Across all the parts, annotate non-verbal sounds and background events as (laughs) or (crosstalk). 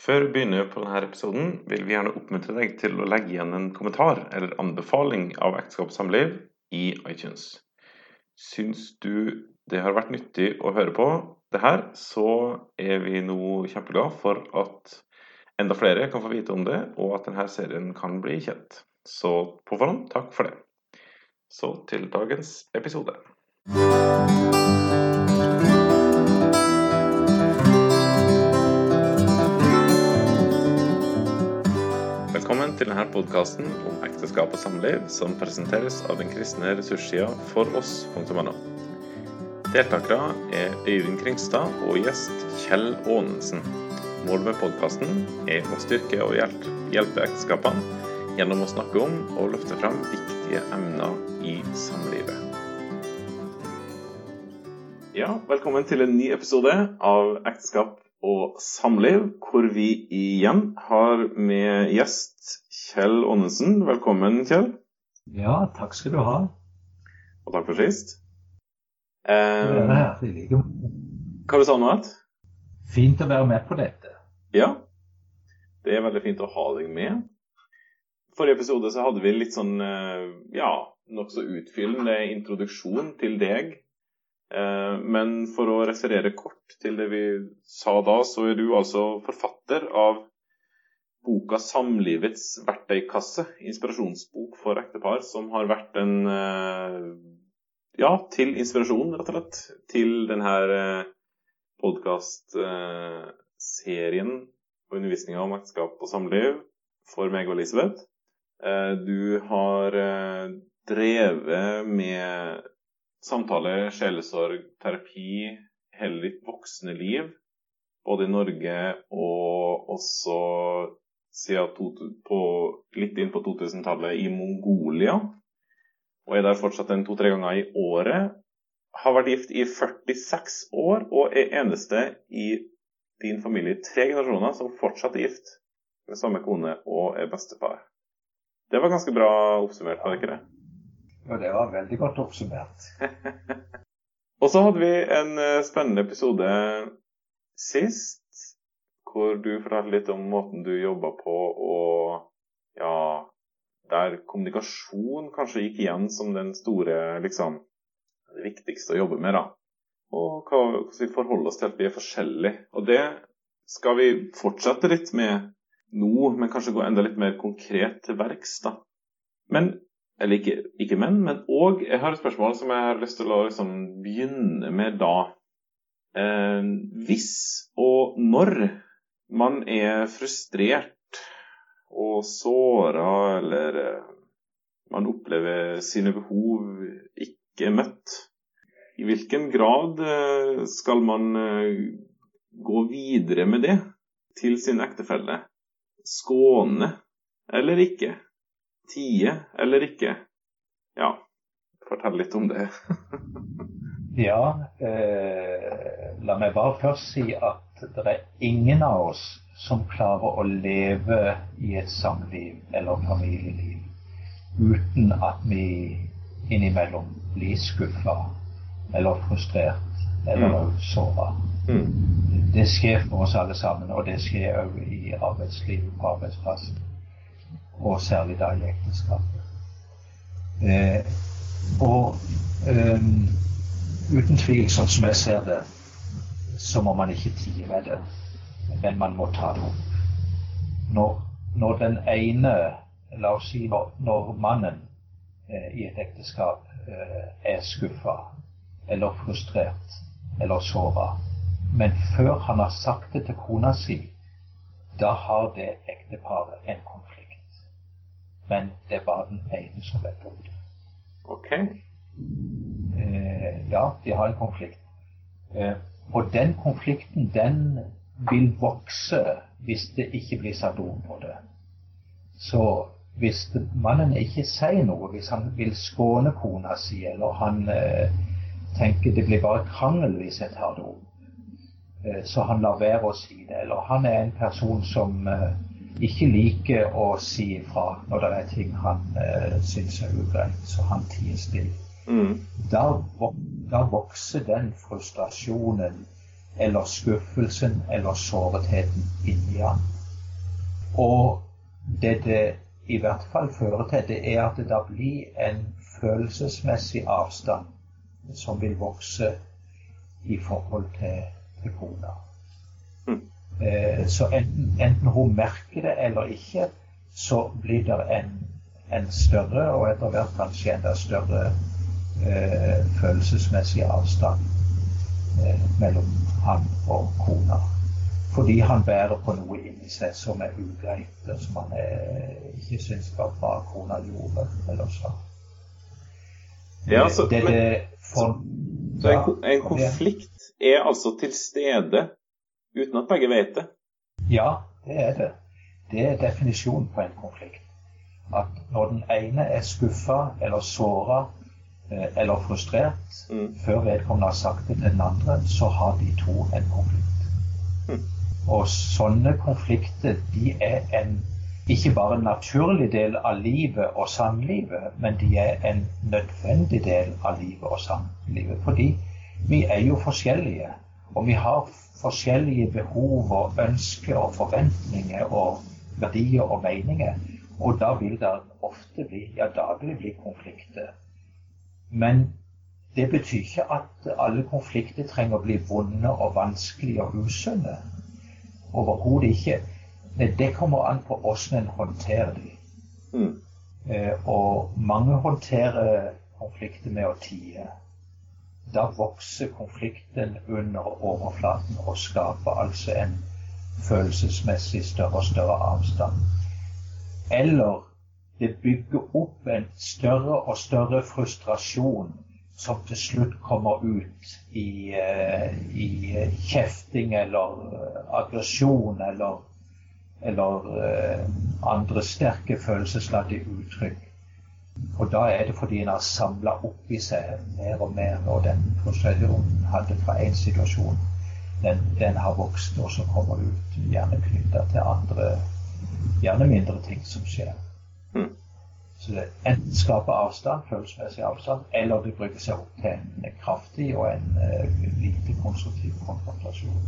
Før vi begynner på denne episoden, vil vi gjerne oppmuntre deg til å legge igjen en kommentar eller anbefaling av Ekteskap samliv i iTunes. Syns du det har vært nyttig å høre på det her, så er vi nå kjempeglade for at enda flere kan få vite om det, og at denne serien kan bli kjent. Så på forhånd, takk for det. Så til dagens episode. Til denne podkasten om ekteskap og samliv, som presenteres av den kristne ressurssida foross.no. Deltakere er Øyvind Kringstad og gjest Kjell Aanensen. Målet med podkasten er å styrke og hjelpe, ekteskapene gjennom å snakke om og løfte fram viktige emner i samlivet. Ja, velkommen til en ny episode av Ekteskap og samliv, hvor vi igjen har med gjest Kjell Ånnesen. Velkommen, Kjell. Ja, takk skal du ha. Og takk for sist. Det er Eh, her, i like hva du sa du nå? igjen? Fint å være med på dette. Ja, det er veldig fint å ha deg med. Forrige episode så hadde vi litt sånn, eh, ja, nokså utfyllende introduksjon til deg. Eh, Men for å referere kort til det vi sa da, så er du altså forfatter av boka 'Samlivets verktøykasse', inspirasjonsbok for ektepar, som har vært en eh, ja, til inspirasjon, rett og slett, til denne podkastserien og undervisninga om ekteskap og samliv for meg og Elisabeth. Eh, Du har eh, drevet med samtale, sjelesorg, terapi hele ditt voksne liv, både i Norge og også to, på, litt inn på 2000-tallet i Mongolia. Og er der fortsatt en to-tre ganger i året. Har vært gift i 46 år og er eneste i din familie i tre generasjoner som fortsatt er gift med samme kone og er bestefar. Det var ganske bra oppsummert, var det ikke det? Ja, det var veldig godt oppsummert. (laughs) Og så hadde vi en eh, spennende episode sist, hvor du fortalte litt om måten du jobba på, og ja Der kommunikasjon kanskje gikk igjen som den store, liksom Det viktigste å jobbe med, da. Og hvordan vi forholder oss til at vi er forskjellige. Og det skal vi fortsette litt med nå, men kanskje gå enda litt mer konkret til verks, da. Men eller ikke, ikke men, men òg jeg har et spørsmål som jeg har lyst til å liksom begynne med da. Eh, hvis og når man er frustrert og såra, eller eh, man opplever sine behov ikke møtt, i hvilken grad eh, skal man eh, gå videre med det til sin ektefelle? Skåne eller ikke? Tie eller ikke? Ja, fortell litt om det. (laughs) Ja, eh, la meg bare først si at det er ingen av oss som klarer å leve i et samliv eller familieliv uten at vi innimellom blir skuffa eller frustrert eller såra. Mm. Det skjer for oss alle sammen, og det skjer òg i arbeidslivet på arbeidsplassen. Og særlig da i ekteskapet. Eh, og eh, uten tvil, sånn som jeg ser det, så må man ikke tie med det, men man må ta det opp. Når, når den ene, la oss si når, når mannen eh, i et ekteskap eh, er skuffa eller frustrert eller såra, men før han har sagt det til kona si, da har det ekteparet en konflikt. Men det er bare den ene som vet om det. Ok. Eh, ja, de har en konflikt. Eh, og den konflikten, den vil vokse hvis det ikke blir satt ord på det. Så hvis mannen ikke sier noe, hvis han vil skåne kona si, eller han eh, tenker det blir bare krangel hvis jeg tar det opp, eh, så han lar være å si det. Eller han er en person som eh, ikke liker å si ifra når det er ting han eh, syns er ugreit, så han tier stille Mm. da, da vokser den frustrasjonen eller skuffelsen eller sårheten inni ham. Og det det i hvert fall fører til, det er at det da blir en følelsesmessig avstand som vil vokse i forhold til, til kona. Mm. Eh, så enten, enten, hun merker det eller ikke, så blir det en, en større, og etter hvert kanskje enda større eh, følelsesmessig avstand eh, mellom han og kona. Fordi han bærer på noe inni seg som er ugreit, og som han er, ikke syns var bra kona gjorde, eller så. Ja, så, det, det, for, så en, en konflikt er altså til stede uten at begge vet det? Ja, det er det. Det er definisjonen på en konflikt. At når den ene er skuffa eller såra eh, eller frustrert mm. før vedkommende har sagt det til den andre, så har de to en konflikt. Mm. Og sånne konflikter de er en ikke bare en naturlig del av livet og samlivet, men de er en nødvendig del av livet og samlivet. Fordi vi er jo forskjellige. Og vi har forskjellige behov og ønsker og forventninger og verdier og meninger. Og da vil det ofte bli, ja daglig bli konflikter. Men det betyr ikke at alle konflikter trenger å bli vonde og vanskelige og usunne. Overhodet ikke. Men Det kommer an på hvordan en håndterer dem. Mm. Eh, og mange håndterer konflikter med å tie da vokser konflikten under overflaten og skaper altså en følelsesmessig større og større avstand. Eller det bygger opp en større og større frustrasjon som til slutt kommer ut i, uh, i kjefting eller uh, aggresjon eller, eller uh, andre sterke følelsesladde uttrykk. Og da er det fordi en har samla opp i seg mer og mer, og den frustrasjonen hadde fra én situasjon, den, den, har vokst, og så kommer ut gjerne knytta til andre, gjerne mindre ting som skjer. Enten skaper avstand, følelsesmessig avstand, eller det bruker seg opp til en kraftig og en uh, lite konstruktiv konfrontasjon.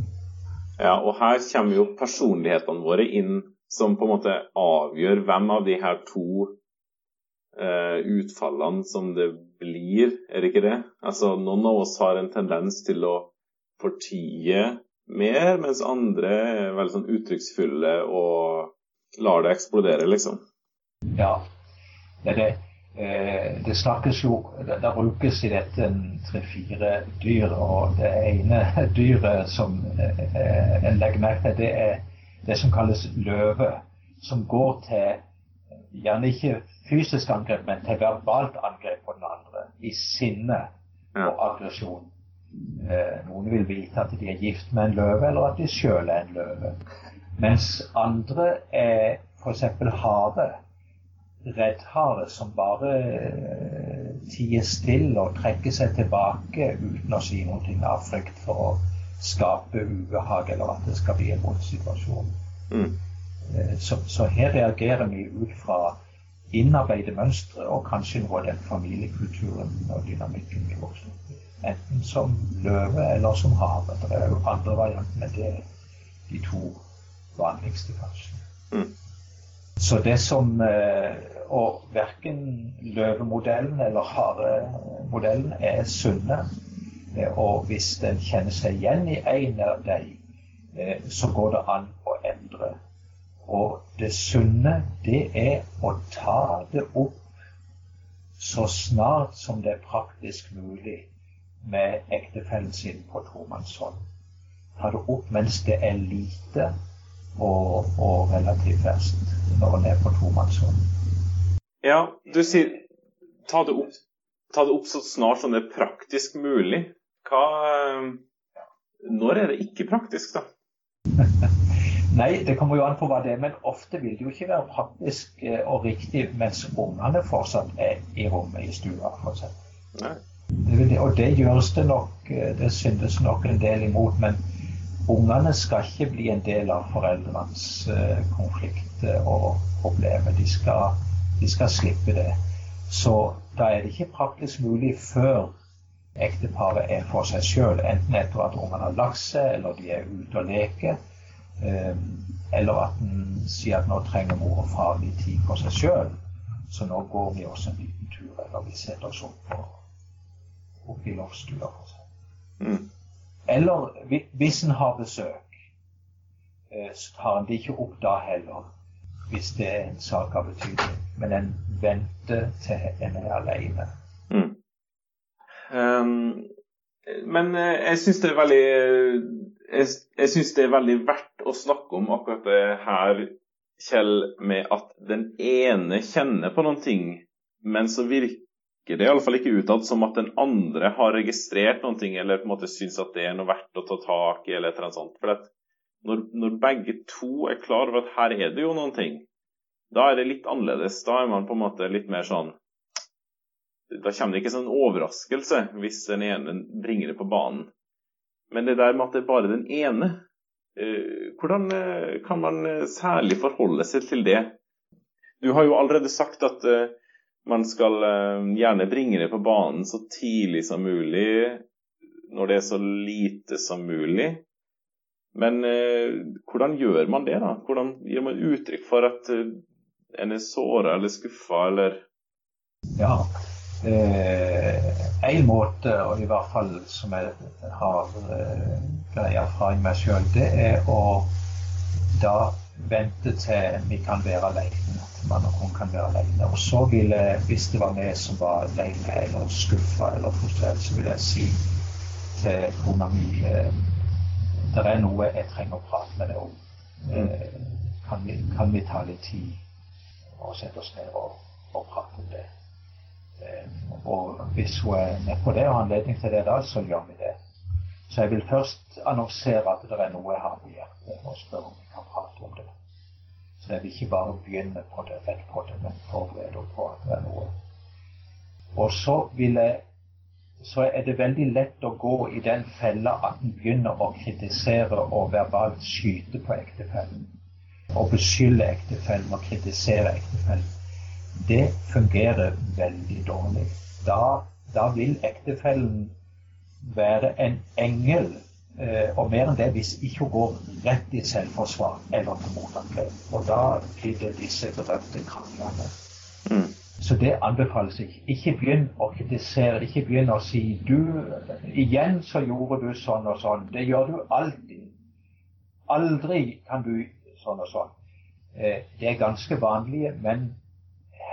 Ja, og her kommer jo personlighetene våre inn som på en måte avgjør hvem av de her to uh, utfallene som det blir, er det ikke det? Altså, Noen av oss har en tendens til å fortie mer, mens andre er veldig sånn uttrykksfulle og lar det eksplodere, liksom. Ja, det er det. Eh, det snakkes jo Det, brukes i dette tre-fire dyr, og det ene (laughs) dyret som eh, en legger merke til, det er det som kalles løve, som går til gjerne ikke fysisk angrep, men til verbalt angrep på den andre. I sinne og aggresjon. Eh, noen vil vite at de er gift med en løve, eller at de sjøl er en løve. Mens andre er f.eks. hare. Reddhare som bare eh, tier stille og trekker seg tilbake uten å si noe av frykt for å skape ubehag eller at det skal bli en vond situasjon. Mm. Eh, så, så, her reagerer vi ut fra innarbeidede mønstre og kanskje noe av den familiekulturen og dynamikken vi vokser opp i. Enten som løve eller som hare. Det er jo andre varianter, men det er de to vanligste, kanskje. Mm. Så det som eh, Og verken løvemodellen eller haremodellen er sunne. Og hvis en kjenner seg igjen i en av dem, eh, så går det an å endre og det sunne, det er å ta det opp så snart som det er praktisk mulig med ektefellen sin på tomannshånd. Ta det opp mens det er lite og, og relativt ferskt når en er på tomannshånd. Ja, du sier ta det, opp, ta det opp så snart som det er praktisk mulig. Hva, eh, når er det ikke praktisk, da? (laughs) Nei, det kommer jo an på hva det er. Men ofte vil det jo ikke være praktisk eh, og riktig mens ungene fortsatt er i rommet i stua, f.eks. Det og det gjøres det nok, eh, det syndes nok en del imot. Men ungene skal ikke bli en del av foreldrenes konflikt og problemer. De skal, de skal slippe det. Så da er det ikke praktisk mulig før ekteparet er for seg sjøl, enten etter at ungene har lagt seg, eller de er ute og leker. Eh, eller at en sier at nå trenger mor og far litt tid for seg sjøl, så nå går vi også en liten tur, eller vi setter oss opp, opp i loftstua. Mm. Eller hvis en har besøk, eh, så tar en det ikke opp da heller, hvis det er en sak av betydning. Men en venter til en er alene. Mm. Um, men eh, jeg syns det er veldig jeg, jeg syns det er veldig verdt å snakke om akkurat det her, Kjell, med at den ene kjenner på noen ting, men så virker det iallfall ikke utad som at den andre har registrert noen ting, eller på en måte syns at det er noe verdt å ta tak i, eller et eller annet sånt. For når, når, begge to er klar over at her er det jo noen ting, da er det litt annerledes. Da er man på en måte litt mer sånn Da kommer det ikke sånn overraskelse hvis den ene bringer det på banen. Men det der med at det er bare den ene, eh, hvordan eh, kan man eh, særlig forholde seg til det? Du har jo allerede sagt at man skal gjerne bringe det på banen så tidlig som mulig, når det er så lite som mulig. Men hvordan gjør man det, da? Hvordan gir man uttrykk for at en er såra eller skuffa, eller Ja, Eh, en måte, og i hvert fall som jeg har eh, erfaring med sjøl, det er å da vente til vi kan være alene. At man og hun kan være alene. Og så vil jeg, hvis det var meg som var alene eller skuffa eller frustrert, så vil jeg si til kona mi eh, det er noe jeg trenger å prate med deg om. Eh, kan, vi, kan, vi, ta litt tid og sette oss ned og, og prate om det? Eh, og hvis hun er med på det og har anledning til det da, så gjør vi det. Så jeg vil først annonsere at det er noe jeg har på hjertet, og spørre om vi kan prate om det. Så jeg vil ikke bare begynne på det, rett på det, men forberede på at det er noe. Og så vil jeg så er det veldig lett å gå i den fella at en begynner å kritisere og verbalt skyte på ektefellen. Og beskylde ektefellen og kritisere ektefellen det fungerer veldig dårlig. Da, da vil ektefellen være en engel, eh, og mer enn det hvis ikke hun går rett i selvforsvar eller på motangrep. Og da blir det disse berømte kranglene. Mm. Så det anbefales ikke. Ikke begynn å kritisere. Ikke begynn å si du, igjen så gjorde du sånn og sånn. Det gjør du alltid. Aldri kan du sånn og sånn. Eh, det er ganske vanlige, men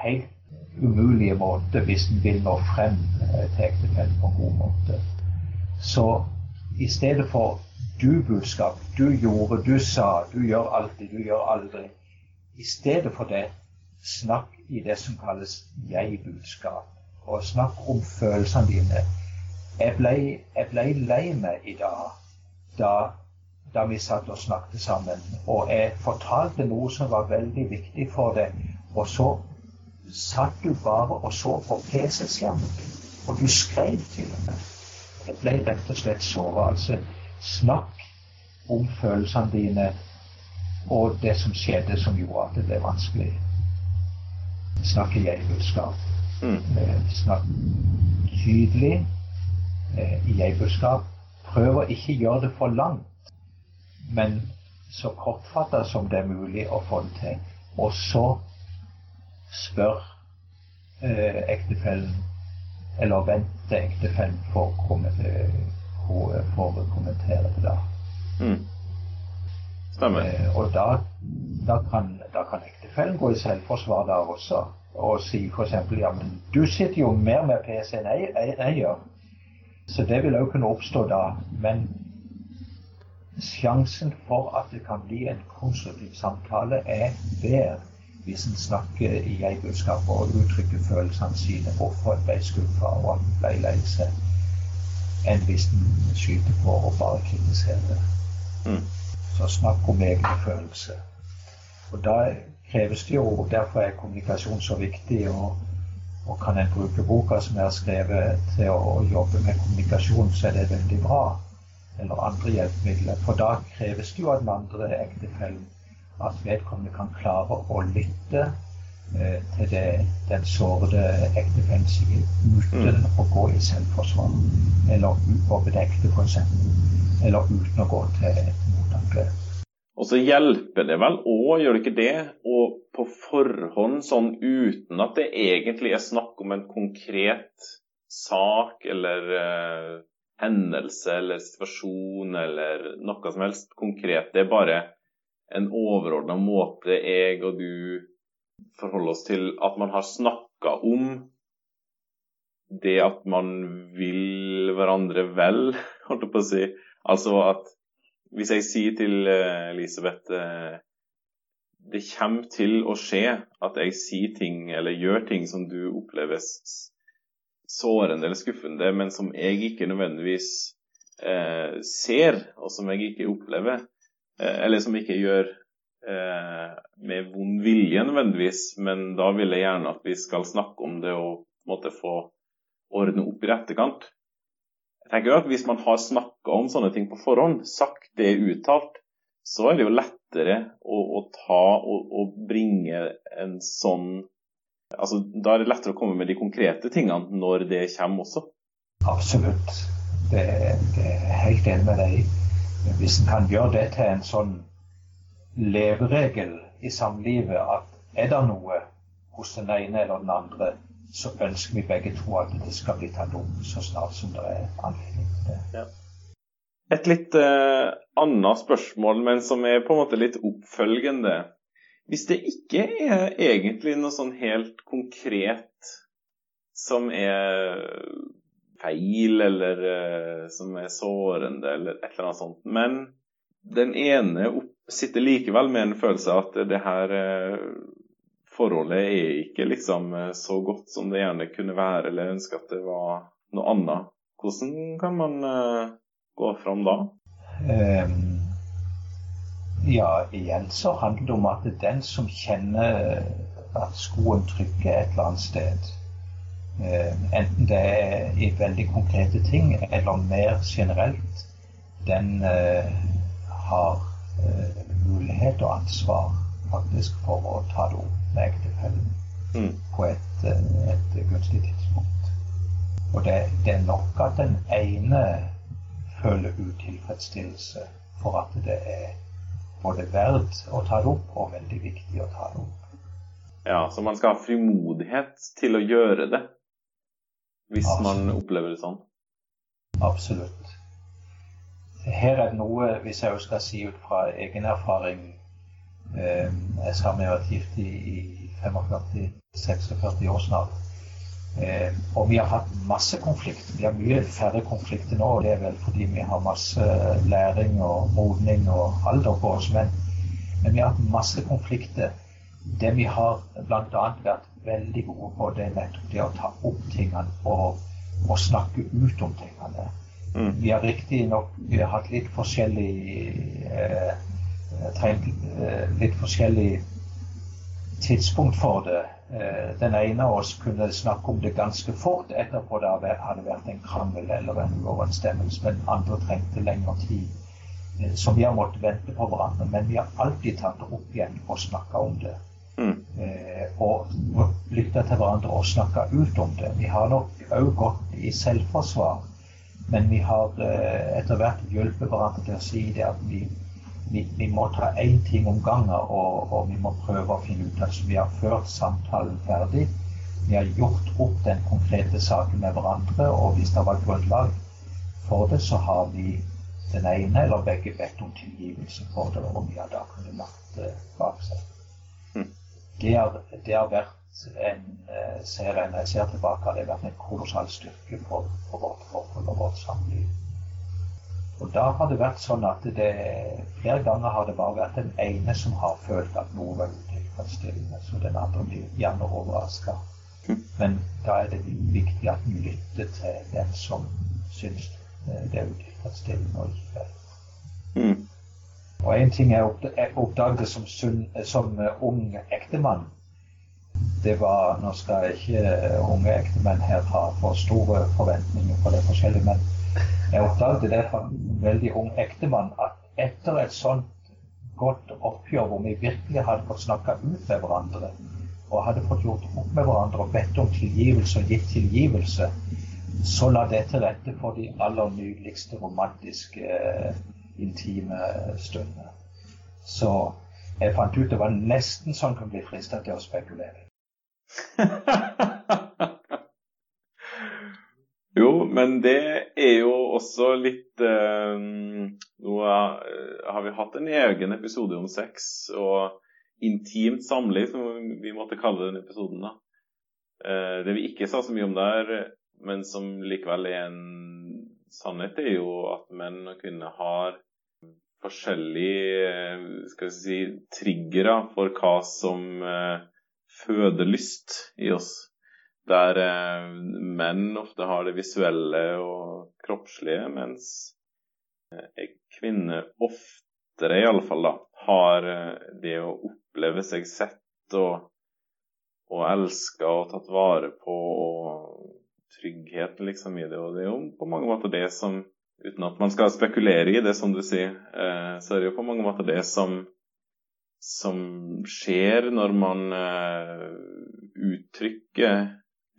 helt umulige måter hvis en vil nå frem eh, til ektefellen på en god måte. Så i stedet for du-budskap, du gjorde, du sa, du gjør alltid, du gjør aldri. I stedet for det, snakk i det som kalles jeg-budskap. Og snakk om følelsene dine. Jeg ble, jeg ble lei meg i dag da, da vi satt og snakket sammen. Og jeg fortalte noe som var veldig viktig for deg. Og så satt du bare og så på PC-skjermen. Og du skrev til og med. Jeg ble rett og slett såra. Altså, snakk om følelsene dine og det som skjedde som gjorde at det ble vanskelig. Snakk i jeg-budskap. Mm. Eh, snakk tydelig eh, i jeg-budskap. Prøv å ikke gjøre det for langt, men så kortfatta som det er mulig å få det til. Og så spør eh, ektefellen eller venter ektefellen for kommentere, for å kommentere det. Mm. Eh, og da, da, kan, da kan ektefellen gå i selvforsvar da også og si f.eks.: Ja, men du sitter jo mer med PC enn jeg, jeg, jeg gjør. Så det vil òg kunne oppstå da. Men sjansen for at det kan bli en konstruktiv samtale, er bedre hvis en snakker i jeg-budskap og uttrykker følelsene sine, hvorfor en ble skuffa og at en ble lei seg, enn hvis en skyter på og bare kritiserer. Mm. Så snakk om egne følelser. Og da kreves det jo Derfor er kommunikasjon så viktig. og og kan en bruke boka som jeg har skrevet til å jobbe med kommunikasjon, så er det veldig bra. Eller andre hjelpemidler. For da kreves det jo at den andre ektefellen at vedkommende kan klare å lytte eh, til det, den sårede ektefellen sier, uten mm. å gå i selvforsvar eller å bedekte, f.eks. Eller uten å gå til et Og så hjelper det vel òg, gjør det ikke det, og på forhånd, sånn uten at det egentlig er snakk om en konkret sak eller uh, hendelse eller situasjon eller noe som helst konkret. Det er bare en overordna måte jeg og du forholder oss til at man har snakka om det at man vil hverandre vel, (laughs) holdt jeg på å si. Altså at hvis jeg sier til uh, Elisabeth uh, det kommer til å skje at jeg sier ting eller gjør ting som du oppleves sårende eller skuffende, men som jeg ikke nødvendigvis eh, ser, og som jeg ikke opplever. eller som ikke gjør med vond vilje nødvendigvis, men da vil jeg gjerne at vi skal snakke om det og måtte få ordne opp i etterkant tenker jo at Hvis man har snakka om sånne ting på forhånd, sagt det uttalt, så er det jo lettere å, å ta og, og, bringe en sånn altså Da er det lettere å komme med de konkrete tingene når det kommer også. Absolutt. Det, det er helt enig med deg. Hvis en kan gjøre det til en sånn leveregel i samlivet at er det noe hos den ene eller den andre så ønsker vi begge to at det skal bli tatt opp så snart som det er anledning til det. Ja. Et litt uh, annet spørsmål, men som er på en måte litt oppfølgende. Hvis det ikke er egentlig noe sånn helt konkret som er feil, eller uh, som er sårende, eller et eller annet sånt, men den ene sitter likevel med en følelse av at det her uh, forholdet er ikke liksom eh, så godt som det gjerne kunne være, eller ønske at det var noe annet. Hvordan kan man uh, gå fram da? Um, ja, igjen så handler det om at det er den som kjenner at skoen trykker et eller annet sted, uh, enten det er i veldig konkrete ting eller mer generelt, den uh, har mulighet og ansvar faktisk for å ta det opp med ektefellen mm. på et, eh, et, gunstig tidspunkt. Og det, det, er nok at den ene føler utilfredsstillelse for at det er både verdt å ta det opp og veldig viktig å ta det opp. Ja, så man skal ha frimodighet til å gjøre det hvis Absolutt. man opplever det sånn? Absolutt. Her er det noe, hvis jeg skal si ut fra egen erfaring jeg sa vi har vært gift i, i 45-46 år snart. Eh, og vi har hatt masse konflikter. Vi har mye færre konflikter nå. og Det er vel fordi vi har masse læring og modning og alder på oss. Men, men vi har hatt masse konflikter. Det vi har bl.a. vært veldig gode på, det er nettopp det å ta opp tingene og, og snakke ut om tingene. Mm. Vi har riktignok hatt litt forskjellig eh, trengt eh, litt forskjellig tidspunkt for det. Eh, den ene av oss kunne snakke om det ganske fort etterpå det hadde vært en krangel eller en uoverensstemmelse, men andre trengte lengre tid. Eh, så vi har måttet vente på hverandre. Men vi har alltid tatt det opp igjen og snakka om det. Mm. Og lytta til hverandre og snakka ut om det. Vi har nok òg gått i selvforsvar, men vi har etter hvert hjulpet hverandre til å si det at vi vi, vi, må ta én ting om gangen, og, og, vi må prøve å finne ut at vi har ført samtalen ferdig. Vi har gjort opp den konkrete saken med hverandre, og hvis det var grunnlag for det, så har vi den ene eller begge bedt om tilgivelse for det, og vi har da kunnet lagt det bak seg. Mm. Det, har, det, har, vært en eh, ser jeg, Når jeg ser tilbake, har det vært en kolossal styrke for, for vårt forhold og vårt samliv. Og da har det vært sånn at det flere ganger har det bare vært den ene som har følt at noe var utilfredsstillende, så den andre blir gjerne overraska. Men da er det viktig at en lytter til den som syns det er utilfredsstillende og ikke. Mm. Og en ting jeg oppdaget som, som ung ektemann, det var Nå skal ikke unge ektemenn her ha for store forventninger på det forskjellige, men jeg oppdaget det fra en veldig ung ektemann at etter et sånt godt oppgjør hvor vi virkelig hadde fått snakka ut med hverandre, og hadde fått gjort opp med hverandre og bedt om tilgivelse og gitt tilgivelse, så la det til rette for de aller nydeligste romantiske, eh, intime stundene. Så jeg fant ut det var nesten sånn kunne bli frista til å spekulere. (laughs) jo, men det er jo også litt eh, Nå har vi hatt en egen episode om sex og intimt samliv, som vi måtte kalle den episoden. da. Eh, det vi ikke sa så mye om der, men som likevel er en sannhet, er jo at menn og kvinner har forskjellige skal vi si, triggere for hva som eh, føder lyst i oss. Der eh, menn ofte har det visuelle og kroppslige, mens eh, kvinner oftere, iallfall, da, har det å oppleve seg sett og, og elska og tatt vare på og tryggheten liksom i det. Og det er jo på mange måter det som uten at man skal spekulere i det, som du sier, eh, så er det jo på mange måter det som, som skjer når man uh, uttrykker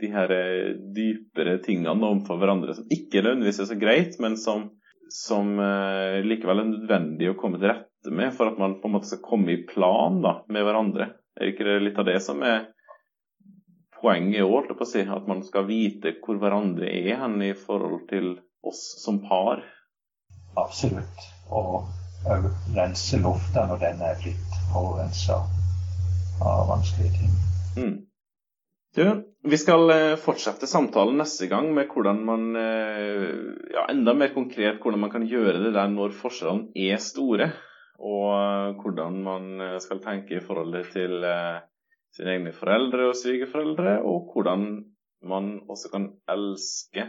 de her eh, dypere tingene overfor hverandre som ikke nødvendigvis er så greit, men som, som likevel er nødvendig å komme til rette med for at man på en måte skal komme i plan da, med hverandre. Er ikke det litt av det som er poenget i år? Si, at man skal vite hvor hverandre er hen i forhold til oss som par. Absolutt. Og rense lufta når den er blitt forurensa av vanskelige ting. Mm. Du, vi skal eh, fortsette samtalen neste gang med hvordan man eh, ja, enda mer konkret hvordan man kan gjøre det der når forskjellene er store. Og eh, hvordan man skal tenke i forholdet til sine egne foreldre og svigerforeldre, og hvordan man også kan elske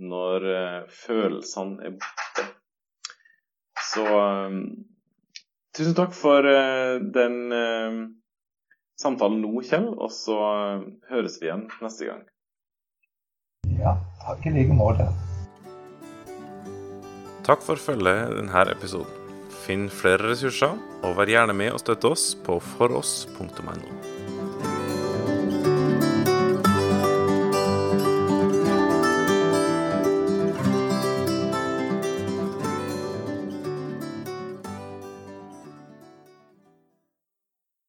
når følelsene er borte. Så tusen takk for den samtalen nå, Kjell. Og så høres vi igjen neste gang. Ja, takk i like måte. Takk for følget denne episoden. Finn flere ressurser, og vær gjerne med og støtte oss på foross.no.